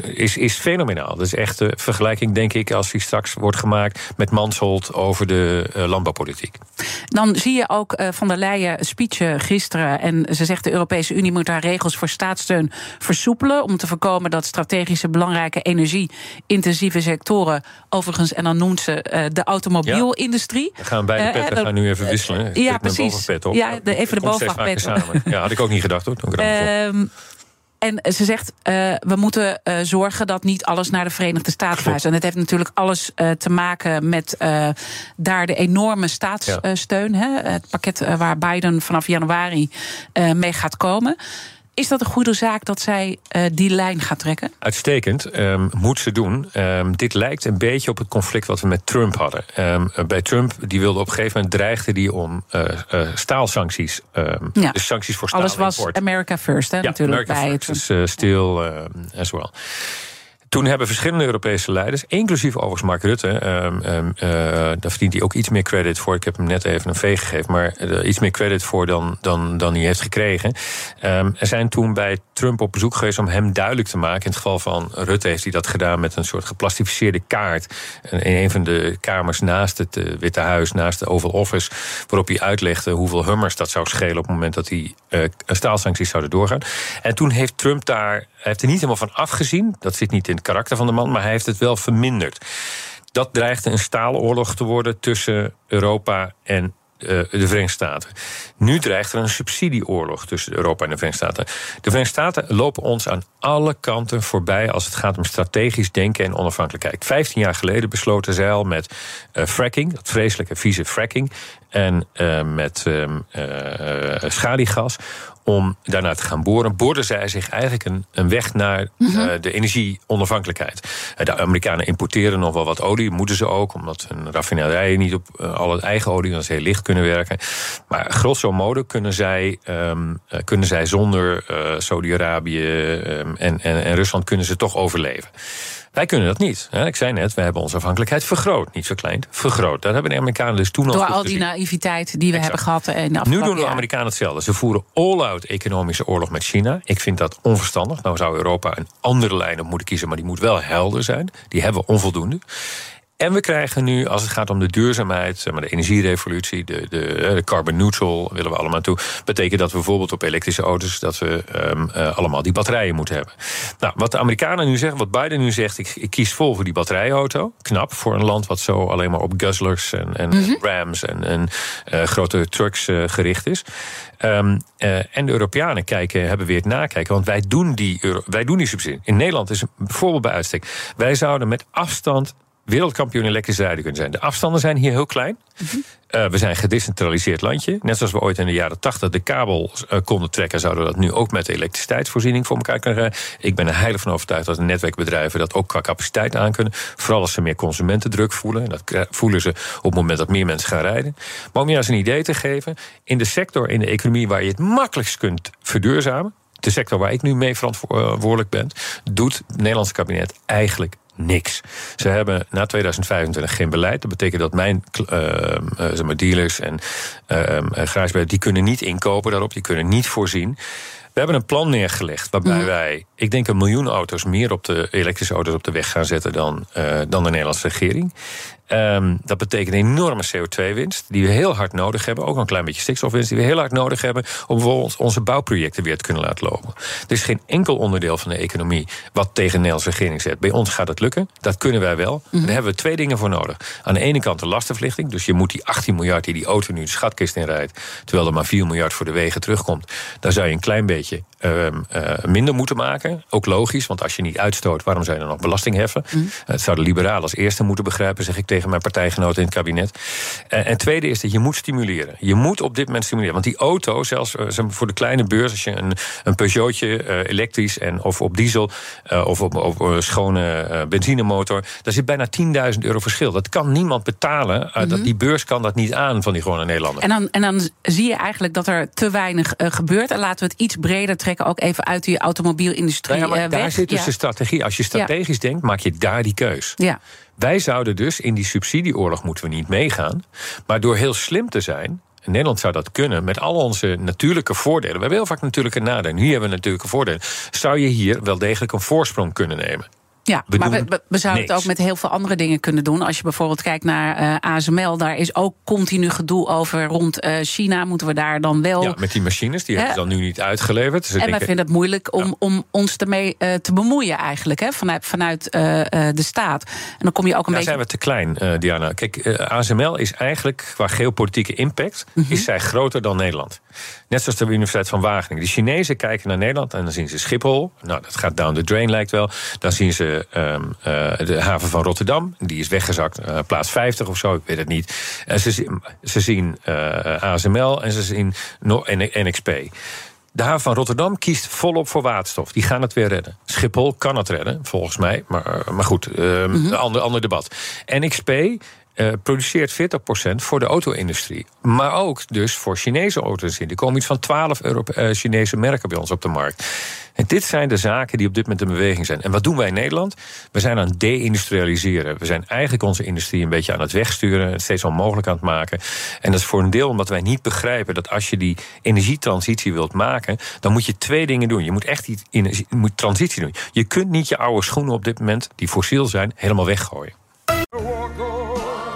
S3: is, is fenomenaal. Dat is echt de vergelijking, denk ik, als die straks wordt gemaakt met Mansholt over de uh, landbouwpolitiek.
S2: Dan zie je ook van der Leyen speech gisteren. En ze zegt de Europese Unie moet haar regels voor staatssteun versoepelen. Om te voorkomen dat strategische belangrijke energie-intensieve sectoren. Overigens, en dan noemt ze de automobielindustrie.
S3: Ja, we gaan beide petten gaan nu even wisselen.
S2: ja, precies.
S3: Op.
S2: Ja, de, even de bovenpet.
S3: Ja, had ik ook niet gedacht hoor.
S2: Um, En ze zegt, uh, we moeten uh, zorgen dat niet alles naar de Verenigde Staten verhuist. En dat heeft natuurlijk alles uh, te maken met daar de enorme staatssteun. Ja. Het pakket waar Biden vanaf januari mee gaat komen. Is dat een goede zaak dat zij uh, die lijn gaat trekken?
S3: Uitstekend. Um, moet ze doen. Um, dit lijkt een beetje op het conflict wat we met Trump hadden. Um, bij Trump die wilde op een gegeven moment dreigde die om uh, uh, staalsancties. Ja. Dus sancties voor staal.
S2: Alles was America First, hè,
S3: ja,
S2: natuurlijk.
S3: America
S2: bij
S3: first, dus, steel as well. Toen hebben verschillende Europese leiders, inclusief overigens Mark Rutte, um, um, uh, daar verdient hij ook iets meer credit voor. Ik heb hem net even een V gegeven, maar uh, iets meer credit voor dan, dan, dan hij heeft gekregen. Um, er zijn toen bij Trump op bezoek geweest om hem duidelijk te maken. In het geval van Rutte heeft hij dat gedaan met een soort geplastificeerde kaart. In een van de kamers naast het uh, Witte Huis, naast de Oval Office, waarop hij uitlegde hoeveel hummers dat zou schelen op het moment dat die staalsancties zouden doorgaan. En toen heeft Trump daar, heeft er niet helemaal van afgezien. Dat zit niet in het karakter van de man, maar hij heeft het wel verminderd. Dat dreigde een staaloorlog te worden tussen Europa en uh, de Verenigde Staten. Nu dreigt er een subsidieoorlog tussen Europa en de Verenigde Staten. De Verenigde Staten lopen ons aan alle kanten voorbij als het gaat om strategisch denken en onafhankelijkheid. Vijftien jaar geleden besloten zij al met uh, fracking, dat vreselijke vieze fracking, en uh, met schaliegas om daarna te gaan boren, boorden zij zich eigenlijk een, een weg naar mm -hmm. uh, de energieonafhankelijkheid. De Amerikanen importeren nog wel wat olie, moeten ze ook, omdat hun raffinaderijen niet op uh, alle eigen olie, dat is heel licht kunnen werken. Maar grosso modo kunnen zij, um, uh, kunnen zij zonder Saudi-Arabië um, en, en, en Rusland kunnen ze toch overleven. Wij kunnen dat niet. Ik zei net, we hebben onze afhankelijkheid vergroot. Niet verkleind, vergroot. Dat hebben de Amerikanen dus toen al
S2: Door al die naïviteit die we exact. hebben gehad. In de
S3: nu doen de Amerikanen hetzelfde. Ze voeren all-out economische oorlog met China. Ik vind dat onverstandig. Nou zou Europa een andere lijn op moeten kiezen... maar die moet wel helder zijn. Die hebben we onvoldoende. En we krijgen nu, als het gaat om de duurzaamheid, zeg maar de energierevolutie, de, de, de, carbon neutral willen we allemaal toe. Betekent dat we bijvoorbeeld op elektrische auto's dat we um, uh, allemaal die batterijen moeten hebben. Nou, wat de Amerikanen nu zeggen, wat Biden nu zegt, ik, ik kies vol voor die batterijauto. Knap voor een land wat zo alleen maar op guzzlers en, en mm -hmm. rams en, en uh, grote trucks uh, gericht is. Um, uh, en de Europeanen kijken, hebben weer het nakijken. Want wij doen die, Euro, wij doen die subsidie. In Nederland is een voorbeeld bij uitstek. Wij zouden met afstand wereldkampioen elektrische rijden kunnen zijn. De afstanden zijn hier heel klein. Mm -hmm. uh, we zijn een gedecentraliseerd landje. Net zoals we ooit in de jaren 80 de kabel uh, konden trekken, zouden we dat nu ook met de elektriciteitsvoorziening voor elkaar kunnen rijden. Ik ben er heilig van overtuigd dat de netwerkbedrijven dat ook qua capaciteit aankunnen. Vooral als ze meer consumentendruk voelen. En dat voelen ze op het moment dat meer mensen gaan rijden. Maar om je eens een idee te geven, in de sector, in de economie waar je het makkelijkst kunt verduurzamen. De sector waar ik nu mee verantwoordelijk ben, doet het Nederlandse kabinet eigenlijk niks. Ze hebben na 2025 geen beleid. Dat betekent dat mijn uh, zeg maar dealers en uh, die kunnen niet inkopen daarop, die kunnen niet voorzien. We hebben een plan neergelegd waarbij mm. wij, ik denk, een miljoen auto's meer op de elektrische auto's op de weg gaan zetten dan, uh, dan de Nederlandse regering. Um, dat betekent een enorme CO2-winst, die we heel hard nodig hebben. Ook een klein beetje stikstofwinst, die we heel hard nodig hebben. om bijvoorbeeld onze bouwprojecten weer te kunnen laten lopen. Er is geen enkel onderdeel van de economie wat tegen de Nederlandse regering zet. Bij ons gaat het lukken, dat kunnen wij wel. Mm-hmm. Daar hebben we twee dingen voor nodig. Aan de ene kant de lastenverlichting, dus je moet die 18 miljard die die auto nu de schatkist inrijdt. terwijl er maar 4 miljard voor de wegen terugkomt. daar zou je een klein beetje uh, uh, minder moeten maken. Ook logisch, want als je niet uitstoot, waarom zou je dan nog belasting heffen? Mm. Het zou de liberalen als eerste moeten begrijpen, zeg ik tegen mijn partijgenoten in het kabinet. Uh, en tweede is dat je moet stimuleren. Je moet op dit moment stimuleren. Want die auto, zelfs uh, voor de kleine beurs, als je een, een Peugeotje uh, elektrisch en of op diesel of op, op een schone benzinemotor, daar zit bijna 10.000 euro verschil. Dat kan niemand betalen. Mm -hmm. dat, die beurs kan dat niet aan van die gewone Nederlander.
S2: En dan, en dan zie je eigenlijk dat er te weinig gebeurt. En laten we het iets breder trekken, ook even uit die automobielindustrie.
S3: Ja, maar
S2: weg.
S3: daar zit dus ja. de strategie. Als je strategisch ja. denkt, maak je daar die keus.
S2: Ja.
S3: Wij zouden dus in die subsidieoorlog moeten we niet meegaan. Maar door heel slim te zijn. Nederland zou dat kunnen met al onze natuurlijke voordelen. We hebben heel vaak natuurlijke nadelen. Hier hebben we natuurlijke voordelen. Zou je hier wel degelijk een voorsprong kunnen nemen?
S2: Ja, we maar we, we, zouden niks. het ook met heel veel andere dingen kunnen doen. Als je bijvoorbeeld kijkt naar uh, ASML, daar is ook continu gedoe over rond uh, China. Moeten we daar dan wel.
S3: Ja, met die machines, die hebben ze dan nu niet uitgeleverd.
S2: Dus en wij denken... vinden het moeilijk om, ja. om ons ermee uh, te bemoeien, eigenlijk, hè, vanuit, vanuit de staat. En dan kom je ook een
S3: nou,
S2: beetje.
S3: zijn we te klein, Diana. Kijk, ASML is eigenlijk qua geopolitieke impact. Mm -hmm. is zij groter dan Nederland. Net zoals de Universiteit van Wageningen. De Chinezen kijken naar Nederland en dan zien ze Schiphol. Nou, dat gaat down the drain, lijkt wel. Dan zien ze um, uh, de haven van Rotterdam. Die is weggezakt, uh, plaats 50 of zo, ik weet het niet. En ze, ze zien uh, ASML en ze zien NXP. De haven van Rotterdam kiest volop voor waterstof. Die gaan het weer redden. Schiphol kan het redden, volgens mij. Maar, maar goed, mm -hmm. ander, ander debat. NXP uh, produceert 40% voor de auto-industrie. Maar ook dus voor Chinese auto's. Er komen iets van 12 Euro, uh, Chinese merken bij ons op de markt. En dit zijn de zaken die op dit moment in beweging zijn. En wat doen wij in Nederland? We zijn aan het deindustrialiseren. We zijn eigenlijk onze industrie een beetje aan het wegsturen. Het steeds onmogelijk aan het maken. En dat is voor een deel omdat wij niet begrijpen dat als je die energietransitie wilt maken, dan moet je twee dingen doen. Je moet echt die moet transitie doen. Je kunt niet je oude schoenen op dit moment, die fossiel zijn, helemaal weggooien.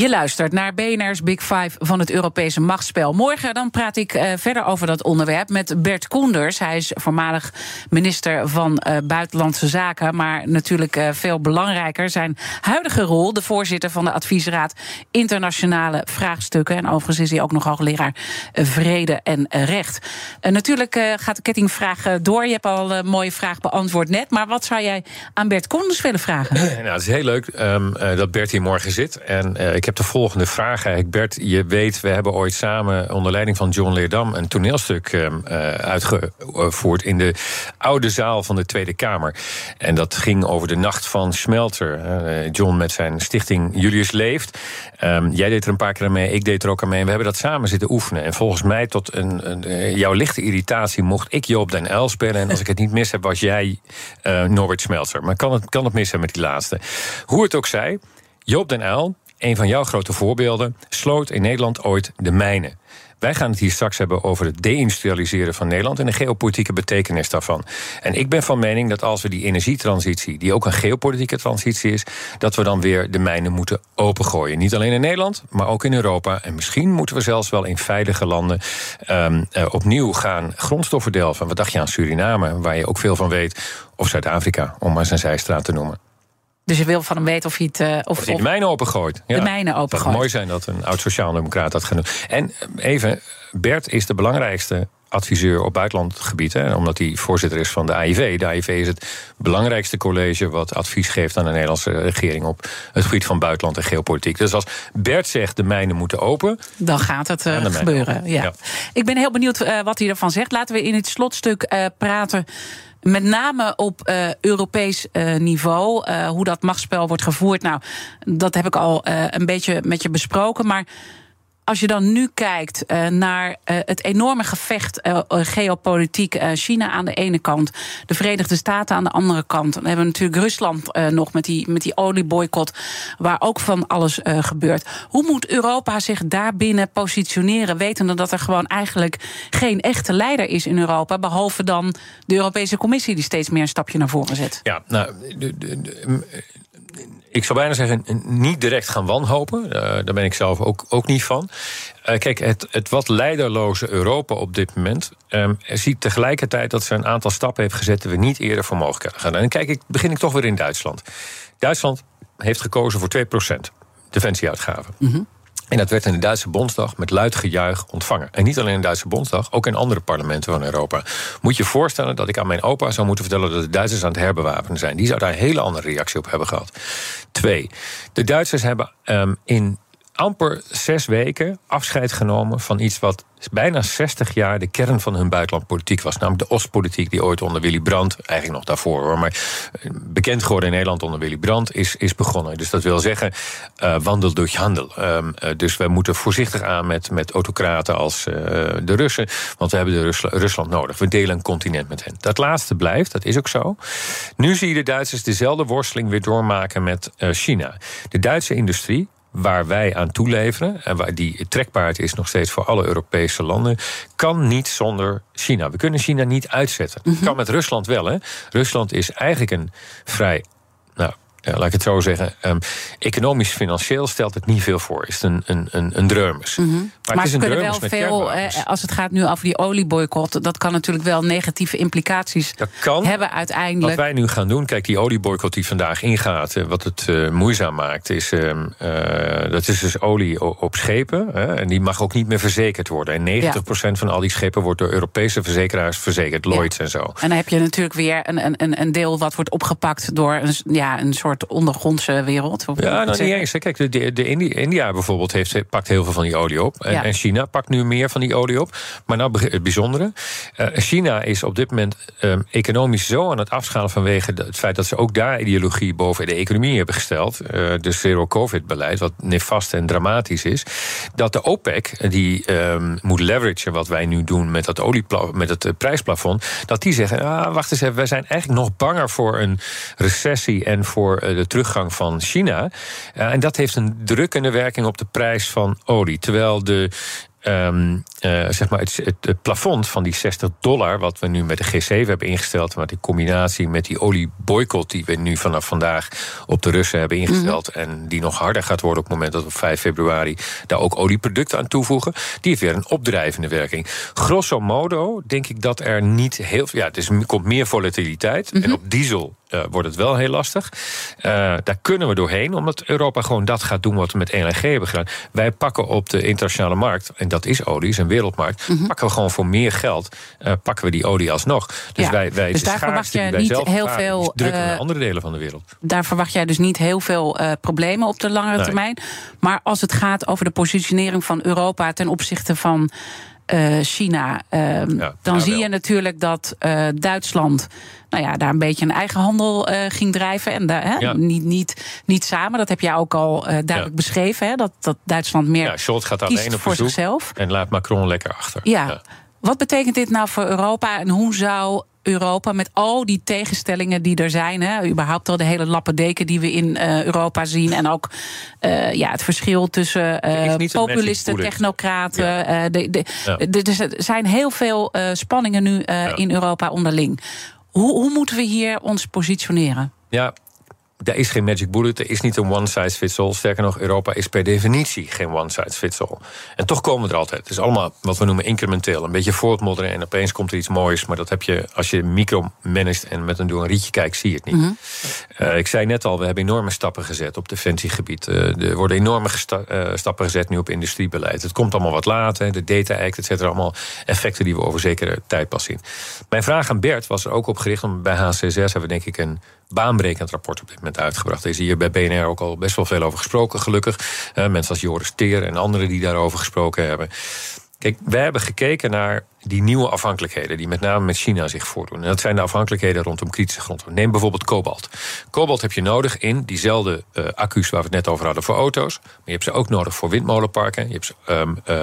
S2: Je luistert naar BNR's Big Five van het Europese machtsspel. Morgen dan praat ik uh, verder over dat onderwerp met Bert Koenders. Hij is voormalig minister van uh, Buitenlandse Zaken. Maar natuurlijk uh, veel belangrijker zijn huidige rol... de voorzitter van de adviesraad Internationale Vraagstukken. En overigens is hij ook nog hoogleraar Vrede en Recht. natuurlijk gaat de kettingvraag door. Je hebt al een mooie vraag beantwoord net. Maar wat zou jij aan Bert Koenders willen vragen?
S3: Nou, het is heel leuk um, dat Bert hier morgen zit. En ik heb de volgende vraag eigenlijk. Bert, je weet, we hebben ooit samen onder leiding van John Leerdam... een toneelstuk uh, uitgevoerd in de oude zaal van de Tweede Kamer. En dat ging over de nacht van Smelter. Uh, John met zijn stichting Julius Leeft. Um, jij deed er een paar keer mee, ik deed er ook aan mee. We hebben dat samen zitten oefenen. En volgens mij tot een, een jouw lichte irritatie mocht ik Joop den L spelen. En als ik het niet mis heb, was jij uh, Norbert Smelter. Maar kan het, kan het mis zijn met die laatste. Hoe het ook zij, Joop den L een van jouw grote voorbeelden, sloot in Nederland ooit de mijnen. Wij gaan het hier straks hebben over het deindustrialiseren van Nederland en de geopolitieke betekenis daarvan. En ik ben van mening dat als we die energietransitie, die ook een geopolitieke transitie is, dat we dan weer de mijnen moeten opengooien. Niet alleen in Nederland, maar ook in Europa. En misschien moeten we zelfs wel in veilige landen um, uh, opnieuw gaan grondstoffen delven. Wat dacht je aan Suriname, waar je ook veel van weet, of Zuid-Afrika, om maar zijn zijstraat te noemen.
S2: Dus je wil van hem weten of hij het... Uh, of,
S3: of hij de mijnen opengooit.
S2: Ja. De mijnen opengooit.
S3: Het mooi zijn dat een oud-sociaaldemocraat dat gaat doen. En even, Bert is de belangrijkste adviseur op buitenlandgebied. Hè, omdat hij voorzitter is van de AIV. De AIV is het belangrijkste college wat advies geeft aan de Nederlandse regering op het gebied van buitenland en geopolitiek. Dus als Bert zegt de mijnen moeten open.
S2: Dan gaat het uh, gebeuren. Ja. ja. Ik ben heel benieuwd uh, wat hij ervan zegt. Laten we in het slotstuk uh, praten met name op uh, Europees uh, niveau, uh, hoe dat machtsspel wordt gevoerd. Nou, dat heb ik al een beetje met je besproken. Maar als je dan nu kijkt uh, naar uh, het enorme gevecht uh, geopolitiek, China aan de ene kant, de Verenigde Staten aan de andere kant. Dan hebben we natuurlijk Rusland nog met die, met die olieboycott, waar ook van alles gebeurt. Hoe moet Europa zich daarbinnen positioneren, wetende dat er gewoon eigenlijk geen echte leider is in Europa, behalve dan de Europese Commissie die steeds meer een stapje naar voren zet?
S3: Ja, nou. De, ik zou bijna zeggen, niet direct gaan wanhopen. Uh, daar ben ik zelf ook, ook niet van. Uh, kijk, het, het wat leiderloze Europa op dit moment um, ziet tegelijkertijd dat ze een aantal stappen heeft gezet die we niet eerder voor mogelijk gaan. En kijk ik, begin ik toch weer in Duitsland. Duitsland heeft gekozen voor 2% defensieuitgaven. Mm. En dat werd in de Duitse Bondsdag met luid gejuich ontvangen. En niet alleen in de Duitse Bondsdag, ook in andere parlementen van Europa. Moet je voorstellen dat ik aan mijn opa zou moeten vertellen dat de Duitsers aan het herbewapenen zijn. Die zou daar een hele andere reactie op hebben gehad. Twee, de Duitsers hebben um, in amper zes weken afscheid genomen van iets wat bijna 60 jaar de kern van hun buitenlandpolitiek was. Namelijk de Oostpolitiek, die ooit onder Willy Brandt, eigenlijk nog daarvoor hoor, maar eh, bekend geworden in Nederland onder Willy Brandt, is, is begonnen. Dus dat wil zeggen, uh, wandel door handel. Um, uh, dus wij moeten voorzichtig aan met, met autocraten als de Russen, want we hebben de Rusla Rusland nodig. We delen een continent met hen. Dat laatste blijft, dat is ook zo. Nu zie je de Duitsers dezelfde worsteling weer doormaken met China. De Duitse industrie waar wij aan toeleveren en waar die trekbaar is nog steeds voor alle Europese landen, kan niet zonder China. We kunnen China niet uitzetten. Mm -hmm. Kan met Rusland wel. Hè? Rusland is eigenlijk een vrij nou, ja, laat ik het zo zeggen. Um, economisch, financieel stelt het niet veel voor. Is het een, een, een, een dreumes.
S2: Mm -hmm. Maar, maar het is een dreumes wel veel, eh, als het gaat nu over die olieboycott, dat kan natuurlijk wel negatieve implicaties
S3: kan,
S2: hebben uiteindelijk.
S3: Wat wij nu gaan doen, kijk, die olieboycott die vandaag ingaat, wat het uh, moeizaam maakt, is uh, dat is dus olie op schepen. en die mag ook niet meer verzekerd worden. En 90% ja. van al die schepen wordt door Europese verzekeraars verzekerd, Lloyds ja. en zo.
S2: En dan heb je natuurlijk weer een, een, een deel wat wordt opgepakt door een, ja, een soort ondergrondse wereld.
S3: Ja, nou, niet eens. Kijk, de, de, de India, bijvoorbeeld heeft, pakt heel veel van die olie op. En, ja. en, China pakt nu meer van die olie op. Maar nou het bijzondere. Uh, China is op dit moment um, economisch zo aan het afschalen vanwege het feit dat ze ook daar ideologie boven de economie hebben gesteld. Uh, de zero-covid-beleid, wat nefast en dramatisch is. Dat de OPEC, die um, moet leveragen wat wij nu doen met, dat olie, met het uh, prijsplafond. Dat die zeggen, ah, wacht eens even, wij zijn eigenlijk nog banger voor een recessie en voor de teruggang van China. Uh, en dat heeft een drukkende werking op de prijs van olie. Terwijl de Um, uh, zeg maar het, het, het, plafond van die 60 dollar, wat we nu met de G7 hebben ingesteld, maar die combinatie met die olieboycott die we nu vanaf vandaag op de Russen hebben ingesteld, mm -hmm. en die nog harder gaat worden op het moment dat we op 5 februari daar ook olieproducten aan toevoegen, die heeft weer een opdrijvende werking. Grosso modo denk ik dat er niet heel veel. Ja, het is, komt meer volatiliteit. Mm -hmm. En op diesel uh, wordt het wel heel lastig. Uh, daar kunnen we doorheen, omdat Europa gewoon dat gaat doen wat we met LNG hebben gedaan. Wij pakken op de internationale markt, en dat is olie, een wereldmarkt, mm -hmm. pakken we gewoon voor meer geld, uh, pakken we die olie alsnog. Dus ja. wij, wij
S2: dus daar verwacht je niet heel
S3: vragen,
S2: veel.
S3: drukken naar andere delen van de wereld.
S2: Daar verwacht jij dus niet heel veel problemen op de langere nee. termijn. Maar als het gaat over de positionering van Europa ten opzichte van. Uh, China. Ja, dan zie je natuurlijk dat uh, Duitsland nou ja, daar een beetje een eigen handel ging drijven. En daar, hè, ja. niet, niet, niet samen. Dat heb jij ook al duidelijk ja. beschreven. Hè, dat, dat Duitsland meer.
S3: Ja, Scholz gaat alleen op
S2: voor zichzelf.
S3: En laat Macron lekker achter.
S2: Ja. Wat betekent dit nou voor Europa en hoe zou Europa met al die tegenstellingen die er zijn. Hè, überhaupt al de hele lappendeken die we in uh, Europa zien. En ook uh, ja, het verschil tussen uh, populisten, technocraten. Ja. De, de, ja. de, er zijn heel veel spanningen nu ja. in Europa onderling. Hoe, hoe moeten we hier ons positioneren?
S3: Ja, er is geen magic bullet, er is niet een one size fits all. Sterker nog, Europa is per definitie geen one size fits all. En toch komen we er altijd. Het is allemaal wat we noemen incrementeel. Een beetje voortmodderen en opeens komt er iets moois. Maar dat heb je als je micro-managt en met een door een rietje kijkt, zie je het niet. Mm -hmm. uh, ik zei net al, we hebben enorme stappen gezet op defensiegebied. Uh, er worden enorme uh, stappen gezet nu op industriebeleid. Het komt allemaal wat later, de Data Act, et cetera. Allemaal effecten die we over zekere tijd pas zien. Mijn vraag aan Bert was er ook op gericht, om bij HCSS hebben we denk ik een baanbrekend rapport op dit moment uitgebracht. Er is hier bij BNR ook al best wel veel over gesproken, gelukkig. Uh, mensen als Joris Teer en anderen die daarover gesproken hebben. Kijk, wij hebben gekeken naar die nieuwe afhankelijkheden die met name met China zich voordoen. En dat zijn de afhankelijkheden rondom kritische grondstoffen. Neem bijvoorbeeld kobalt. Kobalt heb je nodig in diezelfde uh, accu's waar we het net over hadden voor auto's. Maar je hebt ze ook nodig voor windmolenparken. Je hebt ze, um, uh,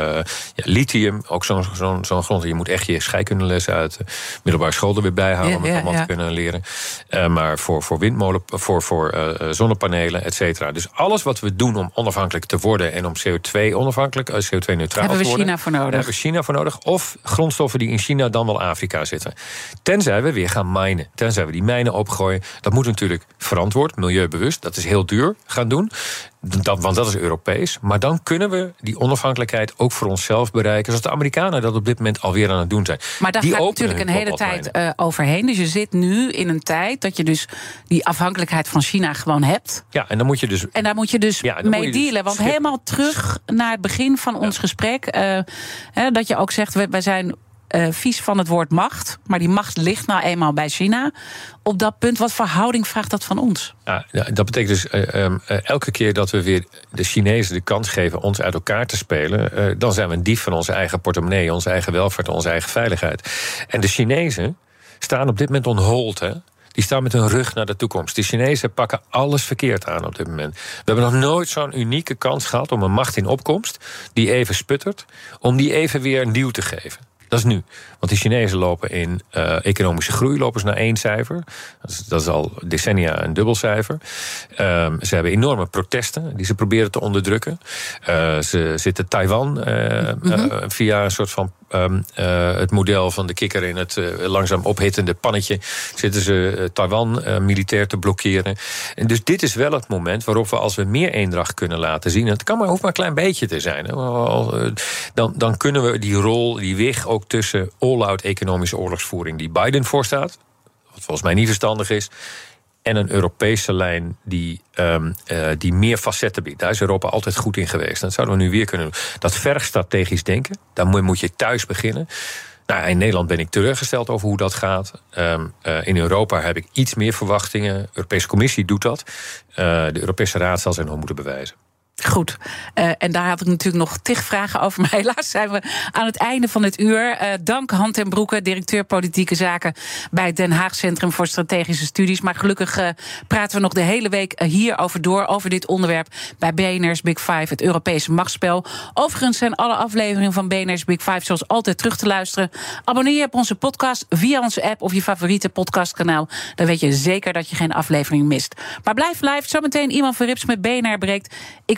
S3: ja, lithium, ook zo'n zo zo grond. Je moet echt je scheikundeles uit de middelbare school er weer bijhouden ja, om het allemaal ja. te kunnen leren. Uh, maar voor, voor windmolen, voor, voor zonnepanelen, et cetera. Dus alles wat we doen om onafhankelijk te worden en om CO2 onafhankelijk, CO2-neutraal te worden.
S2: Hebben we China voor nodig?
S3: Hebben we China voor nodig. Of grond grondstoffen die in China dan wel Afrika zitten. Tenzij we weer gaan minen. Tenzij we die mijnen opgooien. Dat moet natuurlijk verantwoord, milieubewust. Dat is heel duur gaan doen. Dat, want dat is Europees. Maar dan kunnen we die onafhankelijkheid ook voor onszelf bereiken. Zoals de Amerikanen dat op dit moment alweer aan het doen zijn.
S2: Maar daar
S3: die
S2: gaat natuurlijk een hele tijd uh, overheen. Dus je zit nu in een tijd dat je dus die afhankelijkheid van China gewoon hebt.
S3: Ja, en dan moet je dus.
S2: En daar moet je dus ja, mee dealen. Dus want helemaal terug naar het begin van ons gesprek. Uh, hè, dat je ook zegt, wij zijn eh, vies van het woord macht. Maar die macht ligt nou eenmaal bij China. Op dat punt, wat verhouding vraagt dat van ons?
S3: Ja, dat betekent dus uh, um, elke keer dat we weer de Chinezen de kans geven ons uit elkaar te spelen, uh, dan zijn we een dief van onze eigen portemonnee, onze eigen welvaart, onze eigen veiligheid. En de Chinezen staan op dit moment on hold. Hè? die staan met hun rug naar de toekomst. De Chinezen pakken alles verkeerd aan op dit moment. We hebben nog nooit zo'n unieke kans gehad om een macht in opkomst, die even sputtert, om die even weer nieuw te geven. Dat is nu. Want de Chinezen lopen in uh, economische groei lopen ze naar één cijfer. Dat is, dat is al decennia een dubbelcijfer. Um, ze hebben enorme protesten die ze proberen te onderdrukken. Uh, ze zitten Taiwan uh, mm -hmm. via een soort van um, het model van de kikker in het langzaam ophittende pannetje. Zitten ze Taiwan militair te blokkeren. En dus dit is wel het moment waarop we als we meer eendracht kunnen laten zien. Het kan maar, hoeft maar een klein beetje te zijn. Dan, dan kunnen we die rol, die wig ook tussen all-out economische oorlogsvoering die Biden voorstaat, wat volgens mij niet verstandig is, en een Europese lijn die, um, uh, die meer facetten biedt. Daar is Europa altijd goed in geweest. Dat zouden we nu weer kunnen doen. Dat verg strategisch denken, daar moet je thuis beginnen. Nou, in Nederland ben ik teleurgesteld over hoe dat gaat. Um, uh, in Europa heb ik iets meer verwachtingen. De Europese Commissie doet dat. Uh, de Europese Raad zal zijn nog moeten bewijzen.
S2: Goed. Uh, en daar had ik natuurlijk nog tig vragen over. Maar helaas zijn we aan het einde van het uur. Uh, dank Han ten Broeke, directeur politieke zaken bij het Den Haag Centrum voor Strategische Studies. Maar gelukkig uh, praten we nog de hele week hierover door, over dit onderwerp bij BNR's Big Five, het Europese machtsspel. Overigens zijn alle afleveringen van BNR's Big Five zoals altijd terug te luisteren. Abonneer je op onze podcast via onze app of je favoriete podcastkanaal. Dan weet je zeker dat je geen aflevering mist. Maar blijf live. Zometeen iemand van Rips met BNR breekt. Ik